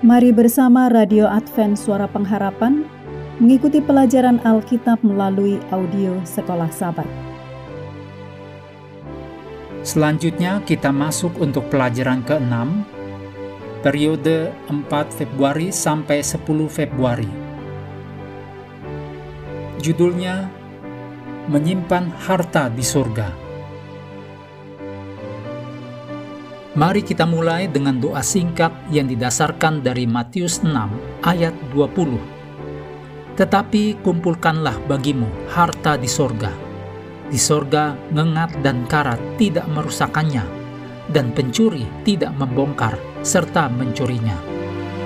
Mari bersama Radio Advent Suara Pengharapan mengikuti pelajaran Alkitab melalui audio Sekolah Sabat. Selanjutnya kita masuk untuk pelajaran ke-6, periode 4 Februari sampai 10 Februari. Judulnya Menyimpan Harta di Surga. Mari kita mulai dengan doa singkat yang didasarkan dari Matius 6 ayat 20. Tetapi kumpulkanlah bagimu harta di sorga. Di sorga ngengat dan karat tidak merusakannya, dan pencuri tidak membongkar serta mencurinya.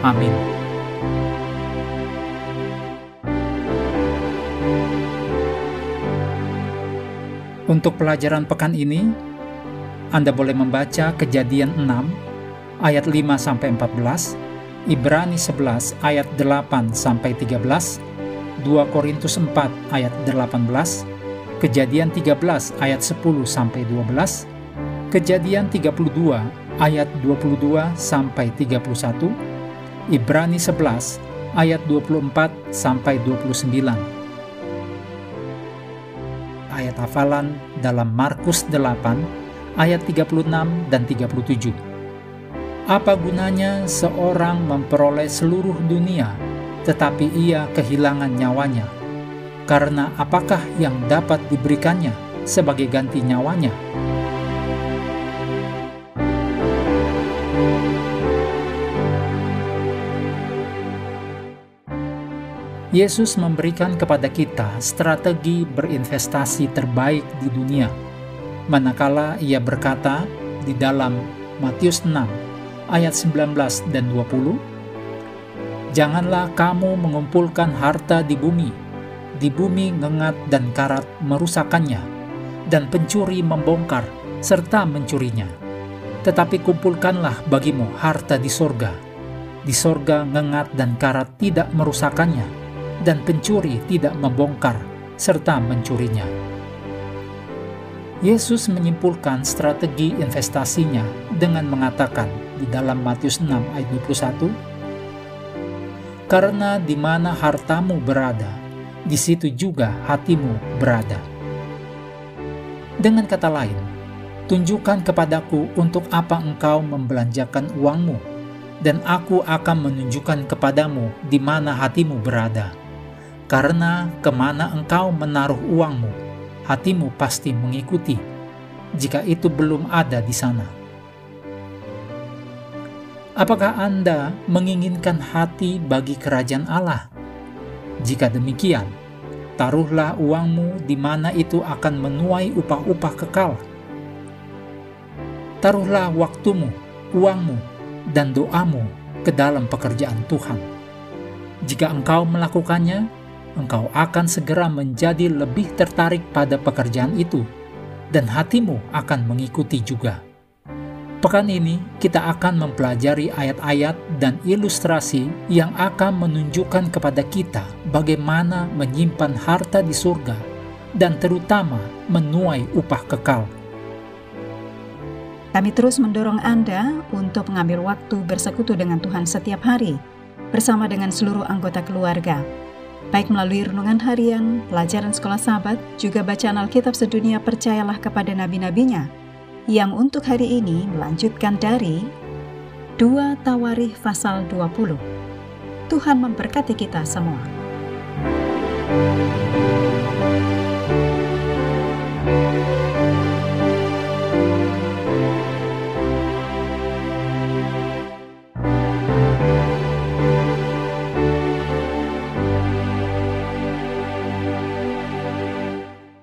Amin. Untuk pelajaran pekan ini, anda boleh membaca Kejadian 6 ayat 5 sampai 14, Ibrani 11 ayat 8 sampai 13, 2 Korintus 4 ayat 18, Kejadian 13 ayat 10 sampai 12, Kejadian 32 ayat 22 sampai 31, Ibrani 11 ayat 24 sampai 29. Ayat hafalan dalam Markus 8 ayat 36 dan 37. Apa gunanya seorang memperoleh seluruh dunia, tetapi ia kehilangan nyawanya? Karena apakah yang dapat diberikannya sebagai ganti nyawanya? Yesus memberikan kepada kita strategi berinvestasi terbaik di dunia manakala ia berkata di dalam Matius 6 ayat 19 dan 20, Janganlah kamu mengumpulkan harta di bumi, di bumi ngengat dan karat merusakannya, dan pencuri membongkar serta mencurinya. Tetapi kumpulkanlah bagimu harta di sorga. Di sorga ngengat dan karat tidak merusakannya, dan pencuri tidak membongkar serta mencurinya. Yesus menyimpulkan strategi investasinya dengan mengatakan di dalam Matius 6 ayat 21, Karena di mana hartamu berada, di situ juga hatimu berada. Dengan kata lain, tunjukkan kepadaku untuk apa engkau membelanjakan uangmu, dan aku akan menunjukkan kepadamu di mana hatimu berada. Karena ke mana engkau menaruh uangmu, hatimu pasti mengikuti jika itu belum ada di sana. Apakah Anda menginginkan hati bagi kerajaan Allah? Jika demikian, taruhlah uangmu di mana itu akan menuai upah-upah kekal. Taruhlah waktumu, uangmu, dan doamu ke dalam pekerjaan Tuhan. Jika engkau melakukannya, engkau akan segera menjadi lebih tertarik pada pekerjaan itu, dan hatimu akan mengikuti juga. Pekan ini, kita akan mempelajari ayat-ayat dan ilustrasi yang akan menunjukkan kepada kita bagaimana menyimpan harta di surga dan terutama menuai upah kekal. Kami terus mendorong Anda untuk mengambil waktu bersekutu dengan Tuhan setiap hari bersama dengan seluruh anggota keluarga baik melalui renungan harian, pelajaran sekolah sahabat, juga bacaan Alkitab sedunia percayalah kepada nabi-nabinya, yang untuk hari ini melanjutkan dari 2 Tawarikh pasal 20. Tuhan memberkati kita semua. thank you